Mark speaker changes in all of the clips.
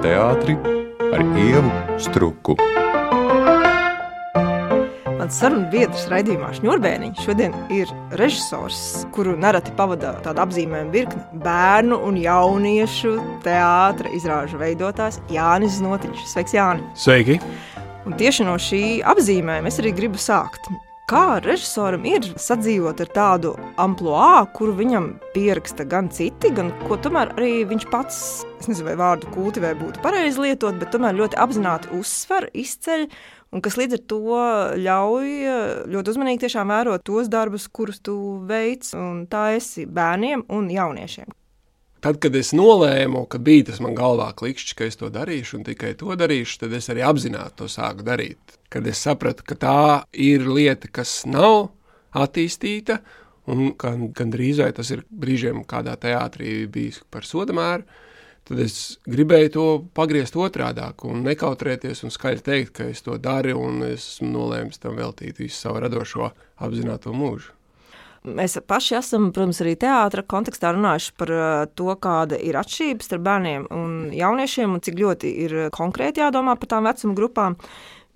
Speaker 1: teātri ar Ievu Struku.
Speaker 2: Mans sarunu biedrs raidījumā Šņurbēniņš šodien ir režisors, kuru nereti pavada tāda apzīmējuma virkne bērnu un jauniešu teātra izrāžu veidotājs Jānis Znotiņš. Sveiks, Jāni!
Speaker 3: Sveiki!
Speaker 2: Un tieši no šī apzīmējuma es arī gribu sākt. Kā režisoram ir sadzīvot ar tādu amplitūdu, kuru viņam pieraksta gan citi, gan ko tomēr arī viņš pats, es nezinu, vai vārdu kultivē būtu pareizi lietot, bet tomēr ļoti apzināti uzsver, izceļ, un kas līdz ar to ļauj ļoti uzmanīgi vērot tos darbus, kurus tu veic, un tā esi bērniem un jauniešiem.
Speaker 3: Tad, kad es nolēmu, ka bija tas man galvā klikšķis, ka es to darīšu un tikai to darīšu, tad es arī apzināti to sāku darīt. Kad es sapratu, ka tā ir lieta, kas nav attīstīta, un gan, gan drīz vai tas ir brīžiem kādā teātrī bijis par sodamēru, tad es gribēju to pagriezt otrādāk un nekautrēties un skaļi teikt, ka es to daru un esmu nolēmis tam veltīt visu savu radošo apzināto mūžu.
Speaker 2: Mēs paši esam, protams, arī teātris kontekstā runājuši par uh, to, kāda ir atšķirība starp bērniem un jauniešiem, un cik ļoti ir konkrēti jādomā par tām vecuma grupām.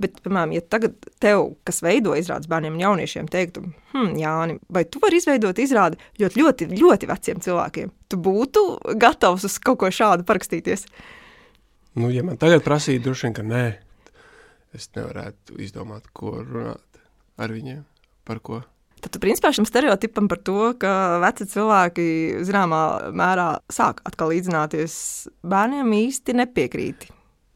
Speaker 2: Bet, piemēram, ja tagad tev, kas veido izrādes bērniem un jauniešiem, teiktu, hm, Jāni, vai tu vari izveidot izrādi ļoti, ļoti, ļoti veciem cilvēkiem, tu būtu gatavs uz kaut ko šādu parakstīties?
Speaker 3: Nu, ja man tagad prasītu, droši vien, ka nē, es nevarētu izdomāt, ko runāt ar viņiem, par ko.
Speaker 2: Tad, principā, šim stereotipam par to, ka veci cilvēki zināmā mērā sāk atkal līdzināties bērniem, īsti nepiekrīti.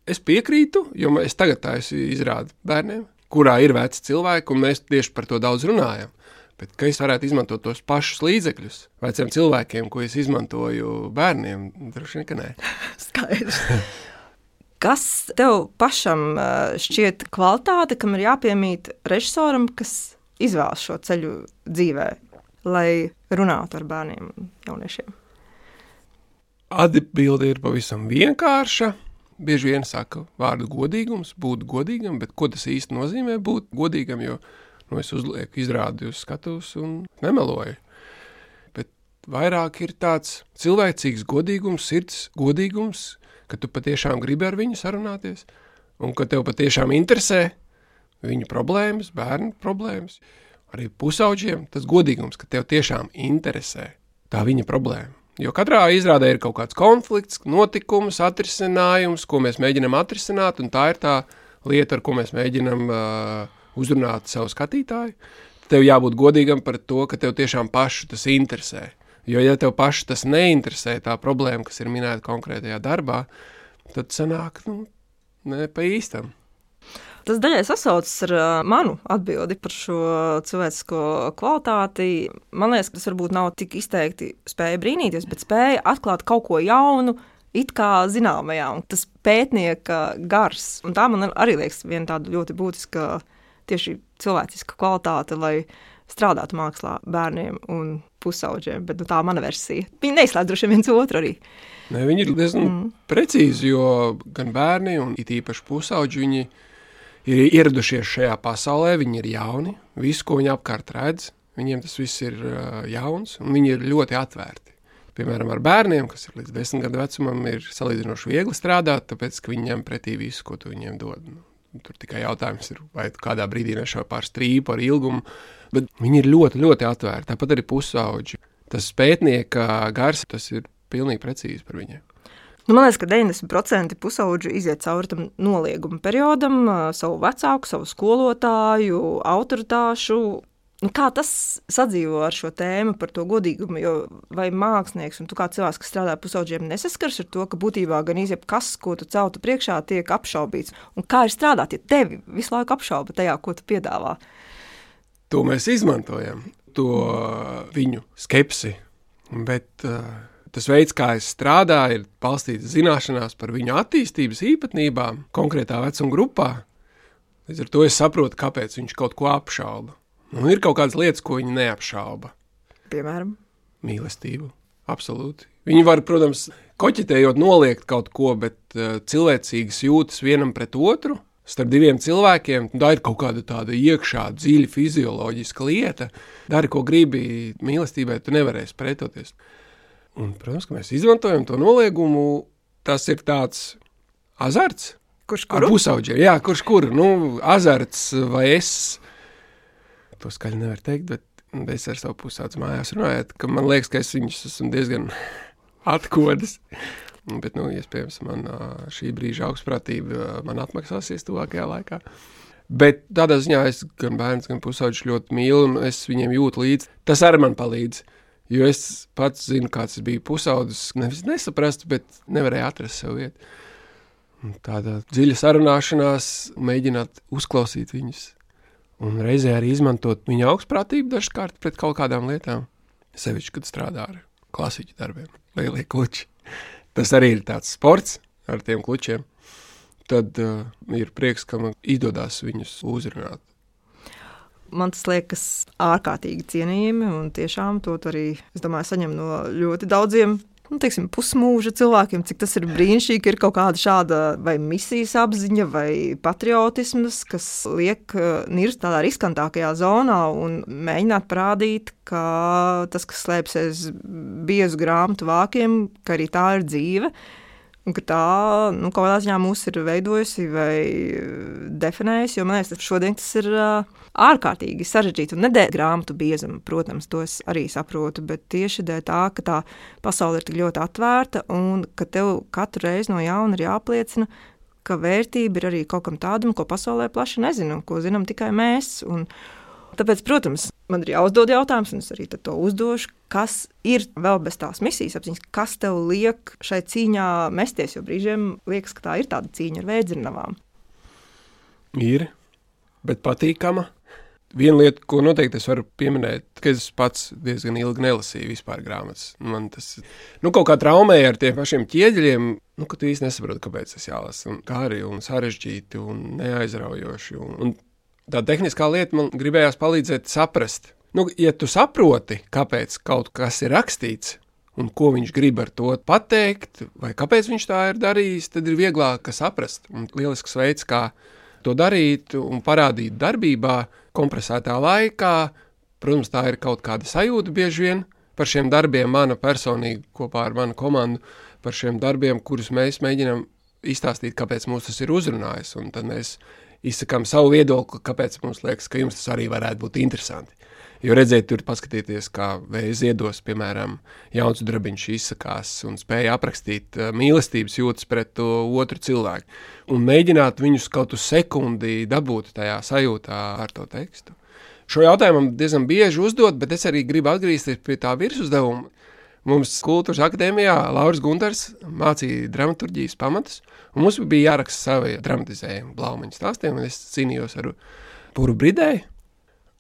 Speaker 3: Es piekrītu, jo es tagad tādu izrādu bērniem, kurā ir veci cilvēki, un mēs tieši par to daudz runājam. Bet kā es varētu izmantot tos pašus līdzekļus veciem cilvēkiem, ko es izmantoju bērniem, droši vien, ka nē.
Speaker 2: Skaidrs. Kas tev pašam eh, šķiet kvalitāte, kam ir jāpiemīt režisoram, kas izvēlas šo ceļu dzīvē, lai runātu ar bērniem un jauniešiem?
Speaker 3: Atbilde ir pavisam vienkārša. Bieži vien saka, vārdu godīgums, būt godīgam, bet ko tas īsti nozīmē būt godīgam? Jo nu, es uzlieku izrādi uz skatuves un nemeloju. Bet vairāk ir tāds cilvēcīgs godīgums, sirds godīgums, ka tu patiešām gribi ar viņu sarunāties un ka tev patiešām interesē viņu problēmas, bērnu problēmas, arī pusauģiem tas godīgums, ka tev tiešām interesē tā viņa problēma. Jo katrā izrādē ir kaut kāds konflikts, notikums, atrisinājums, ko mēs mēģinām atrisināt, un tā ir tā lieta, ar ko mēs mēģinām uh, uzrunāt savu skatītāju. Tev jābūt godīgam par to, ka tev tiešām pašu tas interesē. Jo, ja tev pašu tas neinteresē, tā problēma, kas ir minēta konkrētajā darbā, tad sanāk, nu, ne pa īstam.
Speaker 2: Tas daļai sasaucas ar manu atbildi par šo cilvēcisko kvalitāti. Man liekas, tas varbūt nav tik izteikti spēja brīnīties, bet spēja atklāt kaut ko jaunu. It kā zināmajā, un tas pētnieka gars, un tā man arī liekas viena tāda ļoti būtiska tieši cilvēciska kvalitāte, lai strādātu mākslā bērniem un pusauģiem. Bet nu, tā ir mana versija. Viņi neizslēdz droši vien viens otru arī.
Speaker 3: Ne, viņi ir diezgan mm. precīzi, jo gan bērni, it īpaši pusauģi, viņi ir ir ieradušies šajā pasaulē, viņi ir jauni, visu, ko viņi apkārt redz, viņiem tas viss ir uh, jauns, un viņi ir ļoti atvērti. Piemēram, ar bērniem, kas ir līdz desmit gadu vecumam, ir salīdzinoši viegli strādāt, tāpēc, ka viņi ņem pretī visu, ko tu viņiem dod. Nu, tur tikai jautājums ir, vai kādā brīdī nešauj pār strīpu ar ilgumu, bet viņi ir ļoti, ļoti atvērti. Tāpat arī pusauģi. Tas pētnieka gars, tas ir pilnīgi precīzi par viņiem.
Speaker 2: Nu, man liekas, ka 90% pusauģu iziet cauri tam nolieguma periodam, savu vecāku, savu skolotāju, autoritāšu. Nu, kā tas sadzīvo ar šo tēmu par to godīgumu? Jo vai mākslinieks un tu kā cilvēks, kas strādā pusauģiem, nesaskars ar to, ka būtībā gan izjebkas, ko tu celtu priekšā, tiek apšaubīts? Un kā ir strādāt, ja tevi visu laiku apšauba tajā, ko tu piedāvā?
Speaker 3: To mēs izmantojam, to viņu skepsi. Bet, uh, Tas veids, kā es strādāju, ir balstīts zināšanās par viņu attīstības īpatnībām konkrētā vecuma grupā. Līdz ar to es saprotu, kāpēc viņš kaut ko apšauba. Un ir kaut kādas lietas, ko viņi neapšauba.
Speaker 2: Piemēram,
Speaker 3: mīlestību. Absolūti. Viņi var, protams, koķitējot, noliegt kaut ko, bet uh, cilvēcīgas jūtas vienam pret otru. Starp diviem cilvēkiem tā ir kaut kāda tāda iekšā, dziļa fizioloģiska lieta. Dari, ko gribi, mīlestībai tu nevarēsi pretoties. Un, protams, ka mēs izmantojam to noliegumu. Tas ir tāds azarts.
Speaker 2: Kurš kuru?
Speaker 3: pusauģiem, jā, kurš kur? Nu, azarts vai es. To skaļi nevar teikt, bet es ar savu pusaudzi mājās runāju, ka man liekas, ka es viņus esmu diezgan atkodis. Bet, nu, iespējams, man šī brīža augstprātība man atmaksāsies tuvākajā laikā. Bet tādā ziņā es gan bērns, gan pusaudžus ļoti mīlu, un es viņiem jūtu līdzi. Tas arī man palīdz. Jo es pats zinu, kāds bija pusaudzis. Nevis nesaprastu, bet nevarēju atrast sev vietu. Un Tāda dziļa sarunāšanās, mēģināt uzklausīt viņus. Un reizē arī izmantot viņa augstprātību dažkārt pret kaut kādām lietām. Sevišķi, kad strādā ar klasiķu darbiem, lielie kluči. Tas arī ir tāds sports ar tiem klučiem. Tad uh, ir prieks, ka man izdodas viņus uzrunāt.
Speaker 2: Man tas liekas ārkārtīgi cienījami, un tiešām to arī, es domāju, saņem no ļoti daudziem. Nu, teiksim, pusmūža cilvēkiem, cik tas ir brīnišķīgi, ka ir kaut kāda šāda vai misijas apziņa, vai patriotisms, kas liek uh, nirst tādā riskantākajā zonā un mēģināt parādīt, ka tas, kas slēpjas aiz biezu grāmatu vākiem, ka arī tā ir dzīve. Un ka tā nu, kaut kādā ziņā mūs ir veidojusi vai definējusi. Jo man liekas, ka šodien tas ir uh, ārkārtīgi sarežģīti. Un ne dēļ grāmatu biezuma, protams, to es arī saprotu, bet tieši dēļ tā, ka tā pasaule ir tik ļoti atvērta un ka tev katru reizi no jauna ir jāapliecina, ka vērtība ir arī kaut kam tādam, ko pasaulē plaši nezinām, ko zinām tikai mēs. Un, Tāpēc, protams, man ir jāuzdod jautājums, un es arī to uzdošu, kas ir vēl bez tās misijas apziņas, kas tev liek šai cīņā mesties, jo brīžiem liekas, ka tā ir tāda cīņa ar vēdzinavām.
Speaker 3: Ir, bet patīkama. Viena lieta, ko noteikti es varu pieminēt, ka es pats diezgan ilgi nelasīju vispār grāmatas. Man tas nu, kaut kā traumēja ar tiem pašiem ķieģeļiem, nu, ka tu īsti nesaproti, kāpēc tas jālasa. Un gari un sarežģīti un neaizraujoši. Un, un tā tehniskā lieta man gribējās palīdzēt saprast. Nu, ja tu saproti, kāpēc kaut kas ir rakstīts, un ko viņš grib ar to pateikt, vai kāpēc viņš tā ir darījis, tad ir vieglāk saprast. Un lielisks veids, kā to darīt un parādīt darbībā, kompresētā laikā. Protams, tā ir kaut kāda sajūta bieži vien par šiem darbiem, mana personīgi kopā ar manu komandu, par šiem darbiem, kurus mēs mēģinām izstāstīt, kāpēc mums tas ir uzrunājis. Un tad mēs izsakām savu viedokli, kāpēc mums liekas, ka jums tas arī varētu būt interesanti. Jo redzēt, tur paskatieties, kā vēja ziedos, piemēram, jauns drabiņš izsakās un spēja aprakstīt uh, mīlestības jūtas pret to otru cilvēku. Un mēģināt viņus kaut uz sekundi dabūt tajā sajūtā ar to tekstu. Šo jautājumu man diezgan bieži uzdod, bet es arī gribu atgriezties pie tā virsuzdevuma. Mums kultūras akadēmijā Lauris Gunters mācīja dramaturgijas pamatus, un mums bija jāraksta savi dramatizējumi, blaumaņu stāstiem, un es cīnījos ar puru bridēju.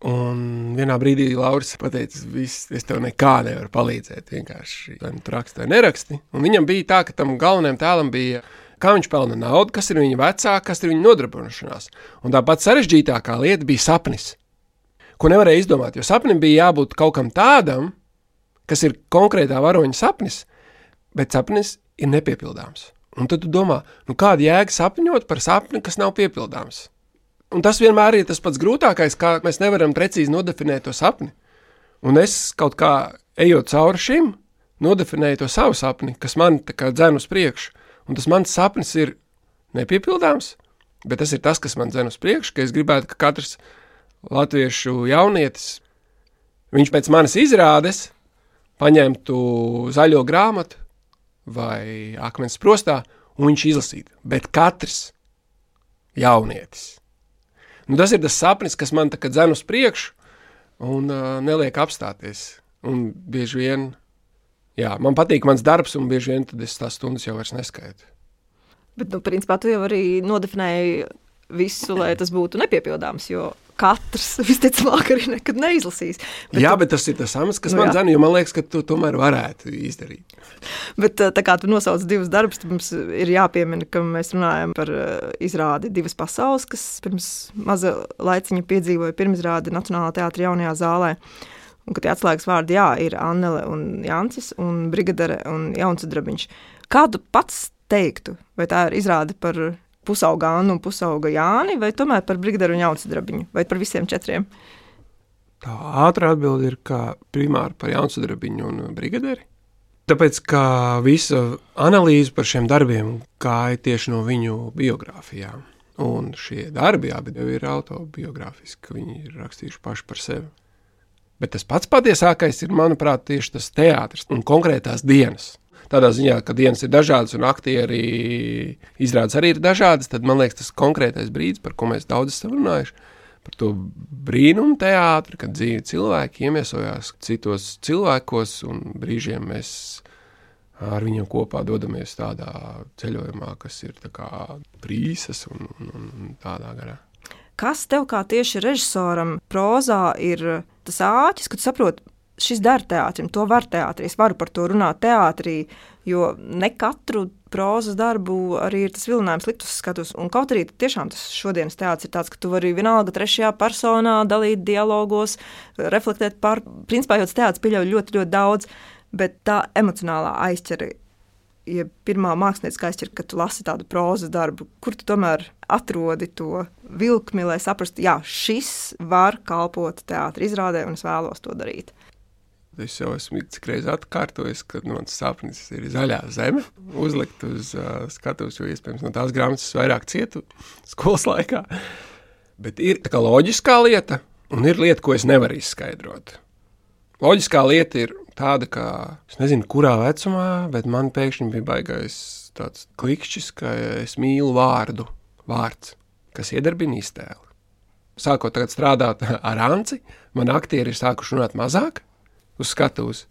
Speaker 3: Un vienā brīdī Lauris teica, viss, es tev nekā nevaru palīdzēt. Vienkārši vai nu raksti vai neraksti. Un viņam bija tā, ka tam galvenajam tēlam bija, kā viņš pelna naudu, kas ir viņa vecāka, kas ir viņa nodarbināšanās. Un tā pati sarežģītākā lieta bija sapnis, ko nevarēja izdomāt. Jo sapnim bija jābūt kaut kam tādam, kas ir konkrētā varoņa sapnis, bet sapnis ir nepiepildāms. Un tad tu domā, nu kāda jēga sapņot par sapni, kas nav piepildāms? Un tas vienmēr ir tas pats grūtākais, kā mēs nevaram precīzi nodefinēt to sapni. Un es kaut kā ejot cauri šim, nodefinēju to savu sapni, kas man tā kā dzen uz priekšu. Un tas mans sapnis ir nepiepildāms, bet tas ir tas, kas man dzen uz priekšu, ka es gribētu, ka katrs latviešu jaunietis, viņš pēc manas izrādes paņemtu zaļo grāmatu vai akmens prostā, un viņš izlasītu. Bet katrs jaunietis. Nu, tas ir tas sapnis, kas man kā dzen uz priekšu un uh, neliek apstāties. Un bieži vien, jā, man patīk mans darbs, un bieži vien tad es tās stundas jau vairs neskaitu.
Speaker 2: Bet, nu, principā, tu jau arī nodefinēji visu, lai tas būtu nepiepildāms, jo katrs visticamāk arī nekad neizlasīs.
Speaker 3: Bet jā, tu... bet tas ir tas amats, kas nu, man zina, jo man liekas, ka tu tomēr varētu izdarīt.
Speaker 2: Bet tā kā tu nosauc divus darbus, tad mums ir jāpiemina, ka mēs runājam par izrādi divas pasaules, kas pirms maza laiciņa piedzīvoja pirmizrādi Nacionālā teātra jaunajā zālē. Un, kad tie atslēgas vārdi jā, ir Annele un Jancis un Brigadere un Jauns Drabiņš. Kādu pats teiktu, vai tā ir izrāde par pusauga Annu un pusauga Jāni, vai tomēr par Brigaderu un Jaunsudrabiņu, vai par visiem četriem?
Speaker 3: Tā ātrā atbilde ir, ka primāri par Jaunsudrabiņu un Brigaderi. Tāpēc, ka visa analīze par šiem darbiem gāja tieši no viņu biogrāfijām. Un šie darbi abi ir autobiogrāfiski, viņi ir rakstījuši paši par sevi. Bet tas pats patiesākais ir, manuprāt, tieši tas teātris un konkrētās dienas. Tādā ziņā, ka dienas ir dažādas un aktieri izrādes arī ir dažādas, tad man liekas, tas konkrētais brīdis, par ko mēs daudz esam runājuši, par to brīnumu teātri, kad dzīvi cilvēki iemiesojās citos cilvēkos un brīžiem mēs ar viņiem kopā dodamies tādā ceļojumā, kas ir brīsas un, un, un tādā garā.
Speaker 2: Kas tev kā tieši režisoram prozā ir tas āķis, kad saproti, šis der teātrim, to var teātrī, es varu par to runāt teātrī, jo ne katru prozas darbu arī ir tas vilinājums likt uz skatus. Un kaut arī tiešām tas šodienas teātris ir tāds, ka tu vari vienalga trešajā personā dalīt dialogos, reflektēt par, principā jau tas teātris pieļauj ļoti, ļoti daudz bet tā emocionālā aizķere, ja pirmā mākslinieciskā aizķere, kad tu lasi tādu prózas darbu, kur tu tomēr atrodi to vilkli, lai saprastu, jā, šis var kalpot teātris izrādē, un es vēlos to darīt.
Speaker 3: Es jau esmu cik reizes atkārtojis, ka mans sapnis ir zaļā zeme, uzlikt uz uh, skatuves, jo iespējams no tās grāmatas vairāk cietu skolas laikā. Bet ir tā kā loģiskā lieta, un ir lieta, ko es nevaru izskaidrot. Loģiskā lieta ir tāda, ka es nezinu, kurā vecumā, bet man pēkšņi bija baigais tāds klikšķis, ka es mīlu vārdu, vārds, kas iedarbina iztēli. Sākot strādāt ar Anci, man aktieri ir sākuši runāt mazāk uz skatuves,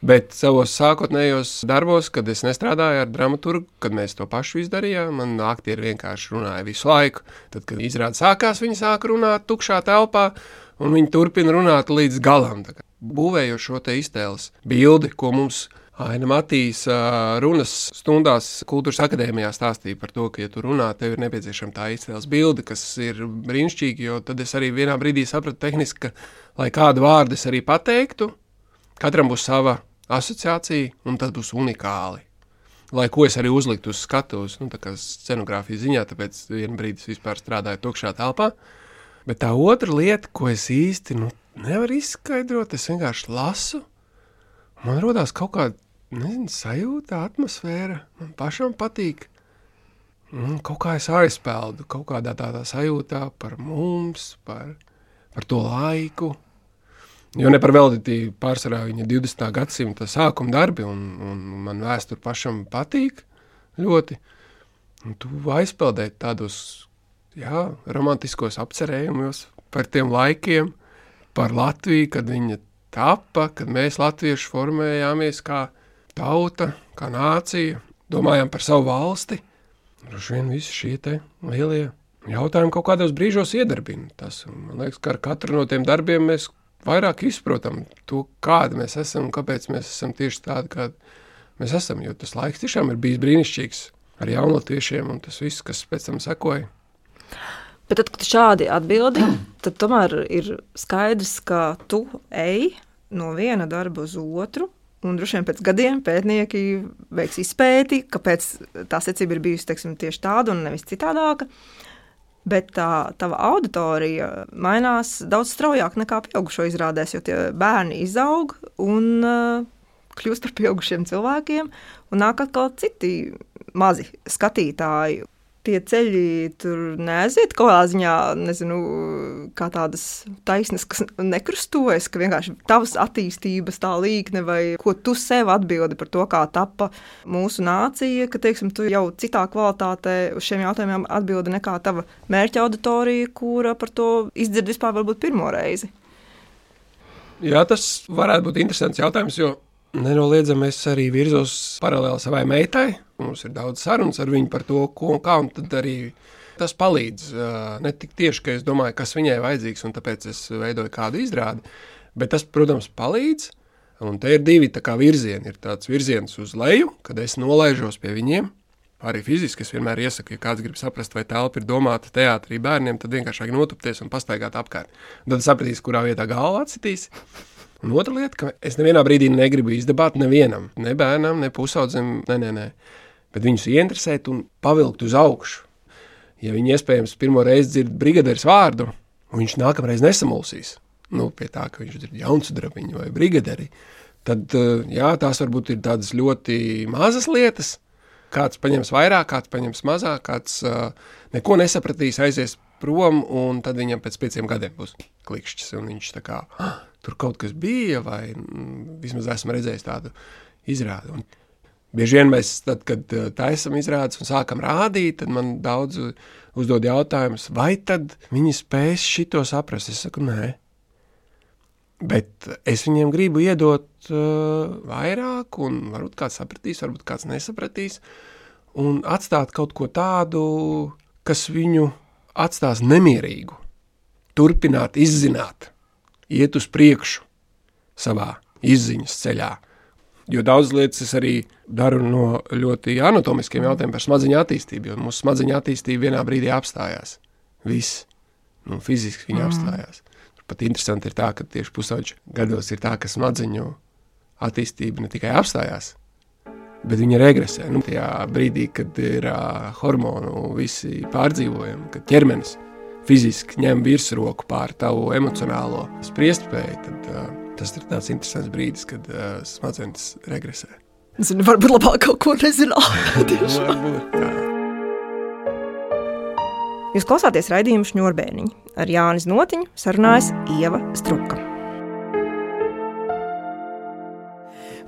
Speaker 3: bet savos sākotnējos darbos, kad es nestrādāju ar dramaturgu, kad mēs to pašu izdarījām, man aktieri vienkārši runāja visu laiku. Tad, kad izrāda sākās, viņi sāka runāt tukšā telpā, un viņi turpina runāt līdz galam būvējot šo iztēles bildi, ko mums Aina Matīs runas stundās kultūras akadēmijā stāstīja par to, ka, ja tu runā, tev ir nepieciešama tā iztēles bilde, kas ir brīnišķīga, jo tad es arī vienā brīdī sapratu tehniski, ka, lai kādu vārdu es arī pateiktu, katram būs sava asociācija, un tas būs unikāli. Lai ko es arī uzliktu uz skatuves, nu, tā kā scenogrāfijas ziņā, tāpēc vienā brīdī vispār strādāju tukšā telpā. Bet tā otra lieta, ko es īsti nu, nevar izskaidrot. Es vienkārši lasu. Man radās kaut kāda nezinu, sajūta, atmosfēra. Man pašam patīk. Un kaut kā es aizpeldu, kaut kādā tādā sajūtā par mums, par, par to laiku. Jo ne par veltību pārsvarā viņa 20. gadsimta sākuma darbi, un, un man vēsture pašam patīk ļoti. Un tu aizpeldēji tādos jā, romantiskos apcerējumos par tiem laikiem, par Latviju, kad viņa tappa, kad mēs latvieši formējāmies kā tauta, kā nācija, domājām par savu valsti. Droši vien visi šie lielie jautājumi kaut kādos brīžos iedarbina. Tas, man liekas, ka ar katru no tiem darbiem mēs vairāk izprotam to, kāda mēs esam un kāpēc mēs esam tieši tādi, kādi mēs esam. Jo tas laiks tiešām ir bijis brīnišķīgs ar jaunatviešiem un tas viss, kas pēc tam sekoja.
Speaker 2: Bet tad, kad šādi atbildi, tad tomēr ir skaidrs, ka tu ej no viena darba uz otru. Un droši vien pēc gadiem pētnieki veiks izpēti, kāpēc tā secība ir bijusi teiksim, tieši tāda un nevis citādāka. Bet tā tava auditorija mainās daudz straujāk nekā pieaugušo izrādēs, jo tie bērni izaug un uh, kļūst par pieaugušiem cilvēkiem, un nāk atkal citi mazi skatītāji tie ceļi tur neaiziet kaut kādā ziņā, nezinu, kā tādas taisnas, kas nekrustojas, ka vienkārši tavas attīstības tā līkne, vai ko tu sev atbildi par to, kā tapa mūsu nācija, ka, teiksim, tu jau citā kvalitātē uz šiem jautājumiem atbildi nekā tava mērķa auditorija, kura par to izdzird vispār varbūt pirmo reizi.
Speaker 3: Jā, tas varētu būt interesants jautājums, jo nenoliedzami es arī virzos paralēli savai meitai. Mums ir daudz sarunas ar viņu par to, ko un kā. Un tad arī tas palīdz. Ne tik tieši, ka es domāju, kas viņai vajadzīgs, un tāpēc es veidoju kādu izrādi. Bet tas, protams, palīdz. Un te ir divi virzieni. Ir tāds virziens uz leju, kad es nolaižos pie viņiem. Arī fiziski es vienmēr iesaku, ja kāds grib saprast, vai telpa ir domāta teātrī bērniem, tad vienkārši notupties un pastaigāt apkārt. Tad sapratīs, kurā vietā galva atsitīs. Un otra lieta, ka es nevienā brīdī negribu izdabāt nevienam, ne bērnam, ne pusaudzim, ne, ne, ne. Bet viņus ieinteresēt un pavilkt uz augšu. Ja viņi iespējams pirmo reizi dzird brigadieris vārdu, viņš nākamreiz nesamulsīs, nu, pie tā, ka viņš ir jauns drabiņš vai brigadieris, tad uh, jā, tās varbūt ir tādas ļoti mazas lietas. Kāds paņems vairāk, kāds paņems mazāk, kāds uh, neko nesapratīs, aizies prom, un tad viņam pēc pieciem gadiem būs klikšķis. Viņš tā kā ah, tur kaut kas bija, vai mm, vismaz esmu redzējis tādu izrādi. Un bieži vien mēs, tad, kad taisam izrādes un sākam rādīt, tad man daudz uzdod jautājumus, vai tad viņi spēs šito saprast. Es saku, nē. Bet es viņiem gribu iedot uh, vairāk, un varbūt kāds sapratīs, varbūt kāds nesapratīs, un atstāt kaut ko tādu, kas viņu atstās nemierīgu. Turpināt, izzināt, iet uz priekšu savā izziņas ceļā. Jo daudz lietas es arī daru no ļoti anatomiskiem jautājumiem par smadzeņu attīstību, jo mūsu smadzeņu attīstība vienā brīdī apstājās. Viss, nu, fiziski viņa mm. apstājās. Pat interesanti ir tā, ka tieši pusauģu gados ir tā, ka smadzeņu attīstība ne tikai apstājās, bet viņa regresē. Nu, tajā brīdī, kad ir uh, hormonu visi pārdzīvojumi, kad ķermenis fiziski ņem virsroku pār tavu emocionālo spriestspēju, tad uh, tas ir tāds interesants brīdis, kad uh, smadzenes regresē.
Speaker 2: Zinu, varbūt labāk kaut ko nezināt.
Speaker 3: varbūt tā.
Speaker 2: Jūs klausāties raidījumu šņurbēniņu. Ar Jānis Notiņu sarunājas Ieva Struka.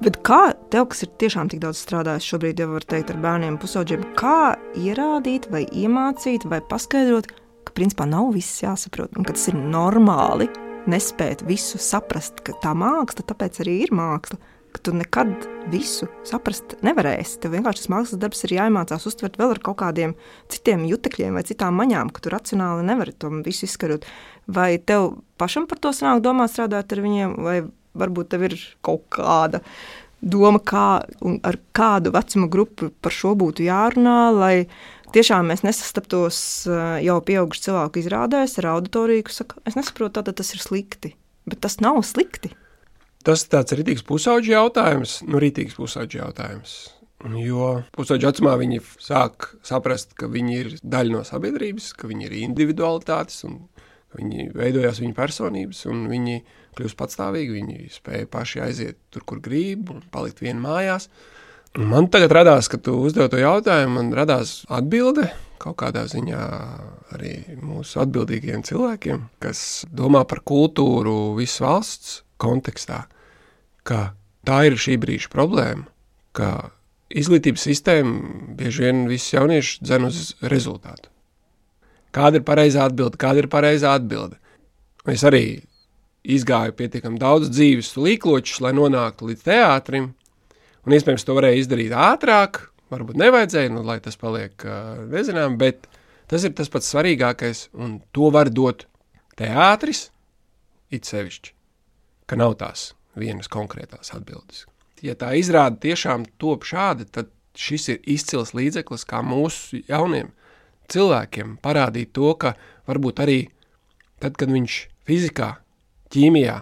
Speaker 2: Bet kā tev, kas ir tiešām tik daudz strādājis šobrīd, jau var teikt, ar bērniem, pusauģiem, kā ierādīt, vai iemācīt, vai paskaidrot, ka principā nav viss jāsaprot, un ka tas ir normāli nespēt visu saprast, ka tā māksla, tāpēc arī ir māksla tu nekad visu saprast nevarēsi. Tev vienkārši tas mākslas darbs ir jāiemācās uztvert vēl ar kaut kādiem citiem jutekļiem vai citām maņām, ka tu racionāli nevari to visu izskarot. Vai tev pašam par to sanāk domāt, strādāt ar viņiem, vai varbūt tev ir kaut kāda doma, kā un ar kādu vecuma grupu par šo būtu jārunā, lai tiešām mēs nesastaptos eh, jau pieaugušu cilvēku izrādēs ar auditoriju, kas saka, es nesaprotu, tātad tas ir slikti. Bet tas nav slikti.
Speaker 3: Tas ir tāds rītīgs pusauģi jautājums, nu rītīgs pusauģi jautājums. Jo pusauģi acīmā viņi sāk saprast, ka viņi ir daļa no sabiedrības, ka viņi ir individualitātes un viņi veidojās viņa personības un viņi kļūst patstāvīgi, viņi spēja paši aiziet tur, kur grib un palikt vien mājās. Un man tagad radās, ka tu uzdev to jautājumu, man radās atbilde kaut kādā ziņā arī mūsu atbildīgiem cilvēkiem, kas domā par kultūru visu valsts kontekstā, ka tā ir šī brīža problēma, ka izglītības sistēma bieži vien visus jauniešus dzen uz rezultātu. Kāda ir pareizā atbilde? Kāda ir pareizā atbilde? Es arī izgāju pietiekami daudz dzīves līkločus, lai nonāktu līdz teātrim, un iespējams to varēja izdarīt ātrāk, varbūt nevajadzēja, nu, lai tas paliek nezinām, bet tas ir tas pats svarīgākais, un to var dot teātris, it sevišķi ka nav tās vienas konkrētās atbildes. Ja tā izrāda tiešām top šādi, tad šis ir izcils līdzeklis, kā mūsu jauniem cilvēkiem parādīt to, ka varbūt arī tad, kad viņš fizikā, ķīmijā,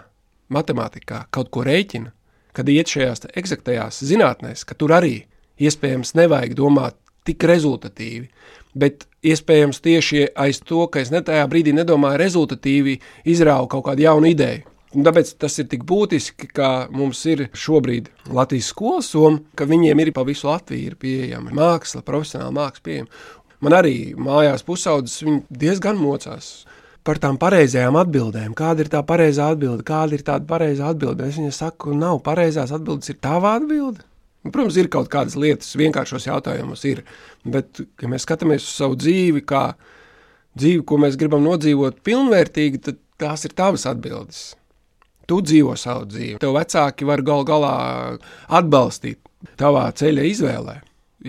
Speaker 3: matemātikā kaut ko rēķina, kad iet šajās eksaktajās zinātnēs, ka tur arī iespējams nevajag domāt tik rezultatīvi, bet iespējams tieši aiz to, ka es ne tajā brīdī nedomāju rezultatīvi, izrāvu kaut kādu jaunu ideju. Un tāpēc tas ir tik būtiski, ka mums ir šobrīd Latvijas skolas soma, ka viņiem ir pa visu Latviju ir pieejama māksla, profesionāla māksla pieejama. Man arī mājās pusaudzes diezgan mocās par tām pareizajām atbildēm. Kāda ir tā pareizā atbilde? Kāda ir tāda pareizā atbilde? Es viņai saku, nav pareizās atbildes, ir tava atbilde. Protams, ir kaut kādas lietas, vienkāršos jautājumos ir, bet, ja mēs skatāmies uz savu dzīvi, kā dzīvi, ko mēs gribam nodzīvot pilnvērtīgi, tad tās ir tavas atbildes tu dzīvo savu dzīvi. Tev vecāki var gal galā atbalstīt tavā ceļa izvēlē.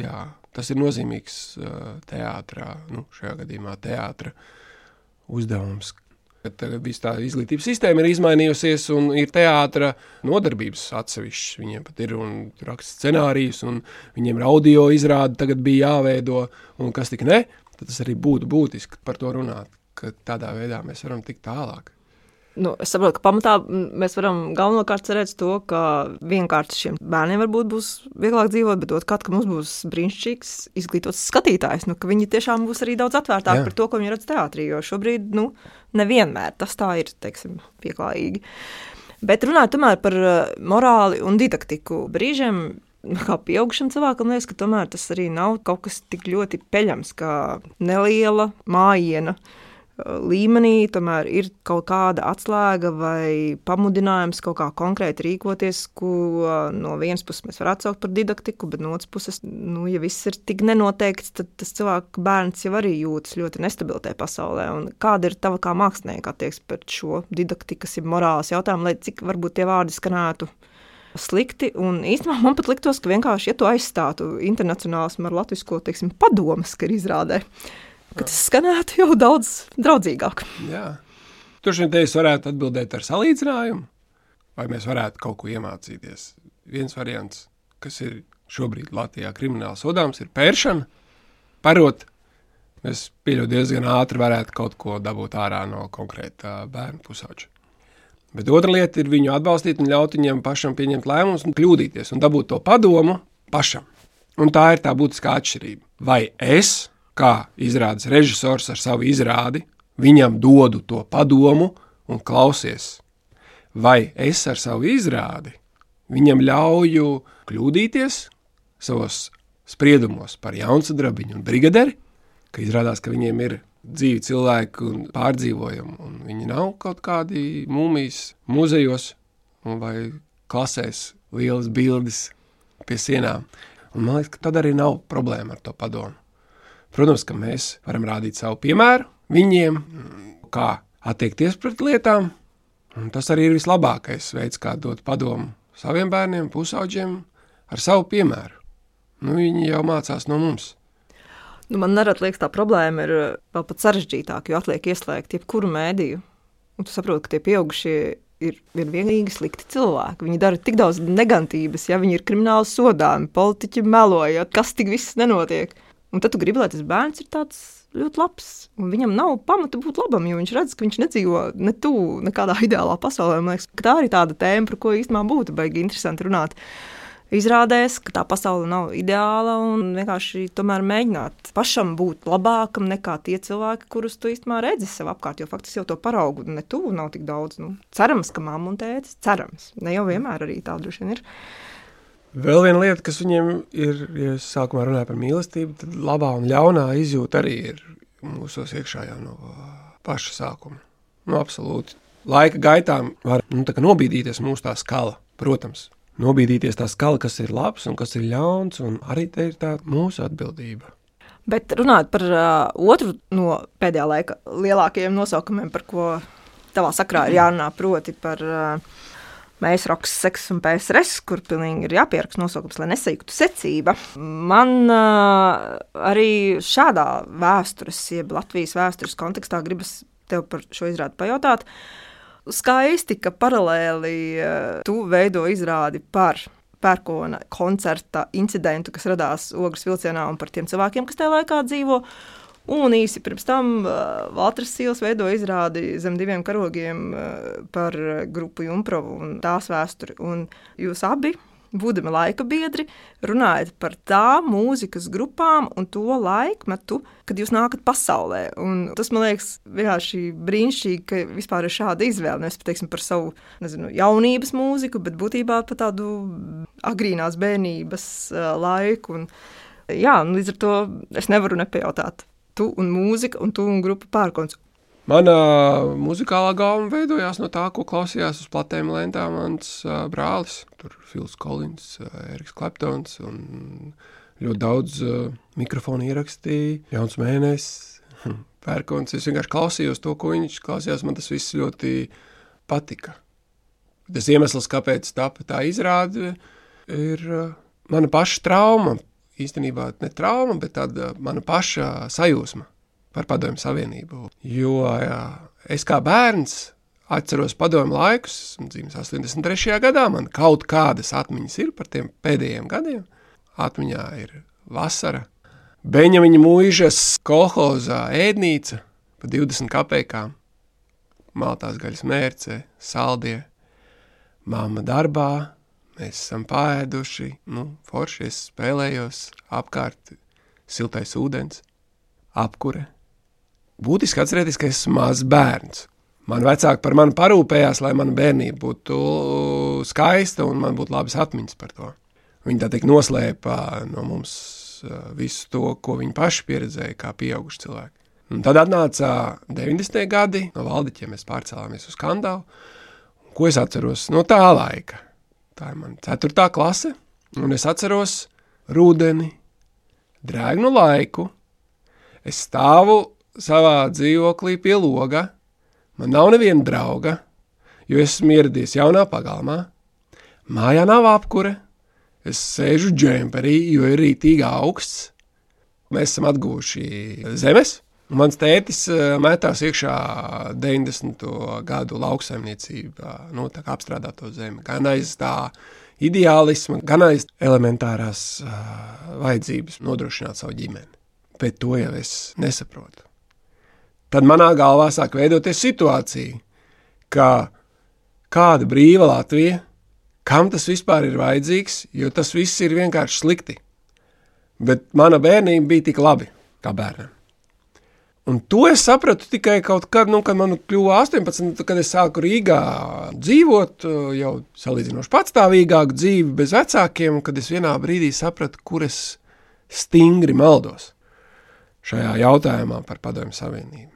Speaker 3: Jā, tas ir nozīmīgs teātrā, nu, šajā gadījumā teātra uzdevums. Kad viss tā izglītības sistēma ir izmainījusies, un ir teātris nodarbības atsevišķas. Viņiem pat ir un raksta scenārijus, un viņiem ir audio izrāde, tagad bija jāveido, un kas tik ne, tad tas arī būtu būtiski par to runāt, ka tādā veidā mēs varam tikt tālāk.
Speaker 2: Nu, es saprotu, ka pamatā mēs varam galvenokārt cerēt to, ka vienkārši šiem bērniem varbūt būs vieglāk dzīvot, bet otrkārt, ka mums būs brīnišķīgs izglītots skatītājs, nu, viņi tiešām būs arī daudz atvērtāki par to, ko viņi redz teātrī, jo šobrīd, nu, nevienmēr tas tā ir, teiksim, pieklājīgi. Bet runājot tomēr par uh, morāli un didaktiku brīžiem. Kā pieaugušam cilvēkam liekas, ka tomēr tas arī nav kaut kas tik ļoti peļams, kā neliela mājiņa līmenī tomēr ir kaut kāda atslēga vai pamudinājums kaut kā konkrēti rīkoties, ko no vienas puses mēs varētu saukt par didaktiku, bet no otras puses, nu, ja viss ir tik nenoteikts, tad tas cilvēks bērns jau arī jūtas ļoti nestabilē pasaulē. Un kāda ir tava kā mākslinieka attieksme pret šo didaktikas, ir morāls jautājumu, lai cik varbūt tie vārdi skanētu slikti. Un īstenībā man pat liktos, ka vienkārši, ja to aizstātu internacionālismu ar latviešu teiksim, padomus, ka ir izrādē, ka tas skanētu jau daudz draudzīgāk.
Speaker 3: Jā. Tur šodien te es varētu atbildēt ar salīdzinājumu, vai mēs varētu kaut ko iemācīties. Viens variants, kas ir šobrīd Latvijā krimināli sodāms, ir pēršana, parot. Mēs pieļaujam diezgan ātri varētu kaut ko dabūt ārā no konkrēta bērnu pusauģa. Bet otra lieta ir viņu atbalstīt un ļaut viņam pašam pieņemt lēmumus un kļūdīties un dabūt to padomu pašam. Un tā ir tā būtiskā atšķirība. Vai es kā izrādes režisors ar savu izrādi, viņam dodu to padomu un klausies. Vai es ar savu izrādi viņam ļauju kļūdīties savos spriedumos par jaunsadrabiņu un brigaderi, ka izrādās, ka viņiem ir dzīvi cilvēki un pārdzīvojumi, un viņi nav kaut kādi mūmijas muzejos vai klasēs lielas bildes pie sienām. Un man liekas, ka tad arī nav problēma ar to padomu. Protams, ka mēs varam rādīt savu piemēru viņiem, kā attiekties pret lietām. Un tas arī ir vislabākais veids, kā dot padomu saviem bērniem, pusauģiem, ar savu piemēru. Nu, viņi jau mācās no mums.
Speaker 2: Nu, man liekas, tā problēma ir vēl pat sarežģītāka, jo atliek ieslēgt jebkuru mēdīju. Un tu saproti, ka tie pieaugušie ir vienīgi slikti cilvēki. Viņi dara tik daudz negantības, ja viņi ir krimināli sodāmi, politiķi meloja, kas tik viss nenotiek. Un tad tu gribi, lai tas bērns ir tāds ļoti labs. Viņam nav pamata būt labam, jo viņš redz, ka viņš nedzīvo ne tuvu nekādā ideālā pasaulē. Man liekas, tā ir tāda tēma, par ko īstenībā būtu baigi interesanti runāt. Izrādās, ka tā pasaule nav ideāla un vienkārši tomēr mēģināt pašam būt labākam nekā tie cilvēki, kurus tu īstenībā redzi sev apkārt. Jo faktiski jau to paraugu ne tuvu nav tik daudz. Nu, cerams, ka mamma un tēvs cerams. Ne jau vienmēr arī tā droši vien ir.
Speaker 3: Vēl viena lieta, kas viņiem ir, ja sākumā runāja par mīlestību, tad labā un ļaunā izjūta arī ir mūsos iekšā jau no paša sākuma. Nu, absolūti. Laika gaitā var nu, nobīdīties mūsu tā skala, protams. Nobīdīties tā skala, kas ir labs un kas ir ļauns, un arī te ir tā mūsu atbildība.
Speaker 2: Bet runājot par uh, otru no pēdējā laika lielākajiem nosaukumiem, par ko tavā sakrā ir jārunā, proti par uh, Mēs rakstām seksu un PSRS, kur pilnīgi ir jāpieraksta nosaukums, lai nesaiktu secība. Man uh, arī šādā vēstures, jeb Latvijas vēstures kontekstā gribas tev par šo izrādi pajautāt. Skaisti, ka paralēli uh, tu veido izrādi par pērkona koncerta incidentu, kas radās Ogres vilcienā un par tiem cilvēkiem, kas tajā laikā dzīvo. Un īsi pirms tam Valters Sīls veidoja izrādi zem diviem karogiem par grupu Junkravu un tās vēsturi. Un jūs abi, būdami laika biedri, runājat par tā mūzikas grupām un to laikmetu, kad jūs nākat pasaulē. Un tas man liekas vienkārši brīnišķīgi, ka vispār ir šāda izvēle. Nevis teiksim, par savu nezinu, jaunības mūziku, bet būtībā par tādu agrīnās bērnības laiku. Un, jā, līdz ar to es nevaru nepajautāt tu un mūzika, un tu un grupa pērkons.
Speaker 3: Mana muzikālā galva veidojās no tā, ko klausījās uz platēm lentām mans uh, brālis. Tur Fils Kolins, uh, Eriks Kleptons un ļoti daudz uh, mikrofonu ierakstīja. Jauns mēnesis, pērkons. Es vienkārši klausījos to, ko viņš klausījās. Man tas viss ļoti patika. Tas iemesls, kāpēc tāpa tā izrāde, ir uh, mana paša trauma īstenībā ne trauma, bet tāda mana paša sajūsma par padomju savienību. Jo jā, es kā bērns atceros padomju laikus, dzīves 83. gadā, man kaut kādas atmiņas ir par tiem pēdējiem gadiem. Atmiņā ir vasara, Beņamiņa mūžas kolhozā ēdnīca pa 20 kapekām, maltās gaļas mērce, saldie, mamma darbā, Mēs esam pāēduši, nu, forši es spēlējos, apkārt siltais ūdens, apkure. Būtiski atcerēties, ka esmu mazs bērns. Man vecāki par mani parūpējās, lai mana bērnība būtu skaista un man būtu labas atmiņas par to. Viņi tā teikt noslēpa no mums visu to, ko viņi paši pieredzēja kā pieauguši cilvēki. Un tad atnāca 90. gadi, no Valdiķiem mēs pārcēlāmies uz Kandalu. Ko es atceros no tā laika? Tā ir mana 4. klase, un es atceros rudeni, drēgnu laiku. Es stāvu savā dzīvoklī pie loga, man nav neviena drauga, jo esmu ieradies jaunā pagalmā. Mājā nav apkure, es sēžu džemperī, jo ir rītīgi augsts. Mēs esam atguvuši zemes, mans tētis eh, metās iekšā 90. gadu lauksaimniecībā, nu, tā kā apstrādāto zemi, gan aiz tā ideālisma, gan aiz elementārās uh, vajadzības nodrošināt savu ģimeni. Bet to jau es nesaprotu tad manā galvā sāk veidoties situācija, ka kāda brīva Latvija, kam tas vispār ir vajadzīgs, jo tas viss ir vienkārši slikti. Bet mana bērnība bija tik labi kā bērnam. Un to es sapratu tikai kaut kad, nu, kad man kļuva 18, kad es sāku Rīgā dzīvot, jau salīdzinoši patstāvīgāku dzīvi bez vecākiem, kad es vienā brīdī sapratu, kur es stingri maldos šajā jautājumā par padomju savienību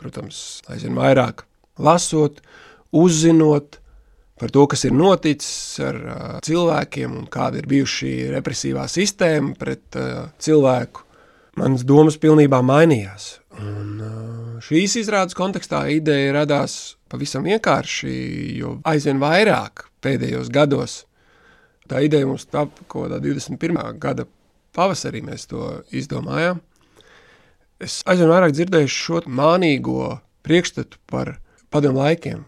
Speaker 3: protams, aizvien vairāk lasot, uzzinot par to, kas ir noticis ar uh, cilvēkiem un kāda ir bijuši represīvā sistēma pret uh, cilvēku. Manas domas pilnībā mainījās. Un, uh, šīs izrādes kontekstā ideja radās pavisam vienkārši, jo aizvien vairāk pēdējos gados tā ideja mums tapa kaut kādā 21. gada pavasarī mēs to izdomājām es aizvien vairāk dzirdēju šo mānīgo priekšstatu par padomu laikiem.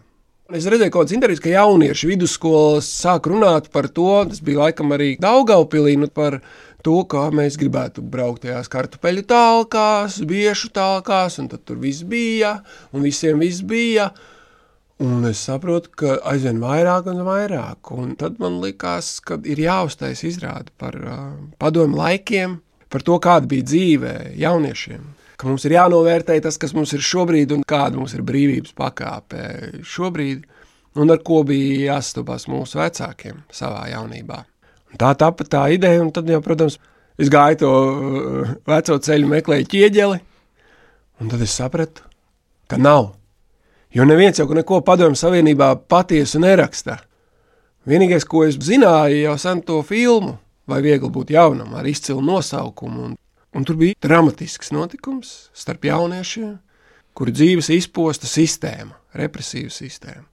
Speaker 3: Es redzēju, ka kaut kāds intervijas, ka jaunieši vidusskolas sāk runāt par to, tas bija laikam arī Daugaupilī, nu par to, kā mēs gribētu braukt tajās kartupeļu tālkās, biešu tālkās, un tad tur viss bija, un visiem viss bija. Un es saprotu, ka aizvien vairāk un vairāk, un tad man likās, ka ir jāuztais izrāda par uh, padomu laikiem, par to, kāda bija dzīve jauniešiem ka mums ir jānovērtē tas, kas mums ir šobrīd un kāda mums ir brīvības pakāpe šobrīd, un ar ko bija jāstopās mūsu vecākiem savā jaunībā. Tā tapa tā ideja, un tad jau, protams, es gāju to uh, veco ceļu, meklēju ķieģeli, un tad es sapratu, ka nav. Jo neviens jau neko padomju savienībā patiesu neraksta. Vienīgais, ko es zināju, jau sen to filmu, vai viegli būt jaunam, ar izcilu nosaukumu un Un tur bija dramatisks notikums starp jauniešiem, kuru dzīves izposta sistēma, represīva sistēma.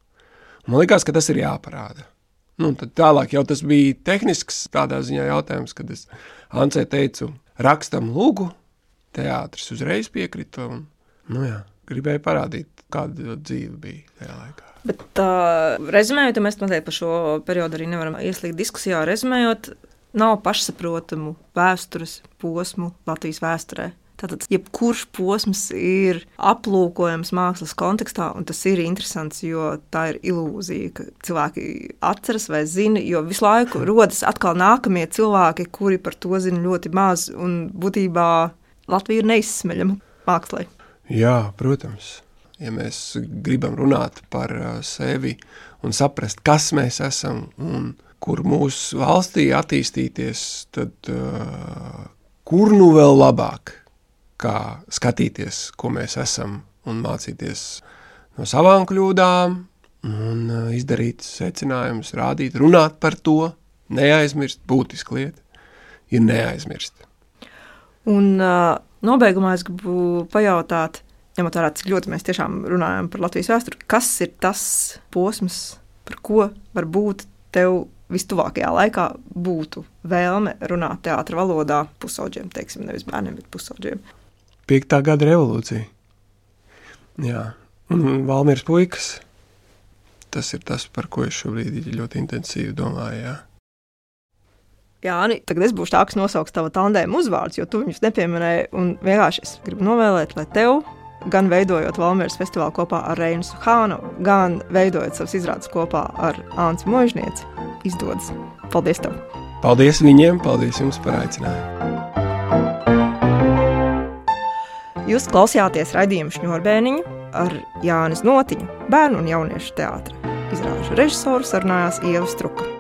Speaker 3: Man liekas, ka tas ir jāparāda. Nu, tad tālāk jau tas bija tehnisks tādā ziņā jautājums, kad es Ancē teicu, rakstam lūgu, teātris uzreiz piekrita un, nu jā, gribēju parādīt, kāda dzīve bija tajā laikā.
Speaker 2: Bet, uh, rezumējot, mēs noteikti par šo periodu arī nevaram ieslīgt diskusijā. Rezumējot, nav pašsaprotamu vēstures posmu Latvijas vēsturē. Tātad, jebkurš posms ir aplūkojams mākslas kontekstā, un tas ir interesants, jo tā ir ilūzija, ka cilvēki atceras vai zina, jo visu laiku rodas atkal nākamie cilvēki, kuri par to zina ļoti maz, un būtībā Latvija ir neizsmeļama mākslā.
Speaker 3: Jā, protams. Ja mēs gribam runāt par uh, sevi un saprast, kas mēs esam un kur mūsu valstī attīstīties, tad uh, kur nu vēl labāk, kā skatīties, ko mēs esam un mācīties no savām kļūdām un uh, izdarīt secinājumus, rādīt, runāt par to, neaizmirst, būtiski lieta ir neaizmirst.
Speaker 2: Un uh, nobeigumā es gribu pajautāt, ņemot vērā, cik ļoti mēs tiešām runājam par Latvijas vēsturi, kas ir tas posms, par ko var būt tev vistuvākajā laikā būtu vēlme runāt teātrī valodā pusauģiem, teiksim, nevis bērniem, bet pusauģiem.
Speaker 3: Piektā gada revolūcija. Jā, un Valmīras puikas. Tas ir tas, par ko es šobrīd ļoti intensīvi domāju. Jā.
Speaker 2: Jā, Ani, tagad es būšu tā, kas nosauks tavu tandēmu uzvārdus, jo tu viņus nepieminēji. Un vienkārši es gribu novēlēt, lai tev gan veidojot Valmīras festivālu kopā ar Reinu Hānu, gan veidojot savas izrādes kopā ar Ānci Možnieci, izdodas. Paldies! Tev.
Speaker 3: Paldies viņiem, paldies jums par aicinājumu!
Speaker 2: Jūs klausījāties raidījumu šņurbēniņu. ar Jānis Notiņu, bērnu un jauniešu teātra. Izrāžu režisoru sarunājās Ieva Struka.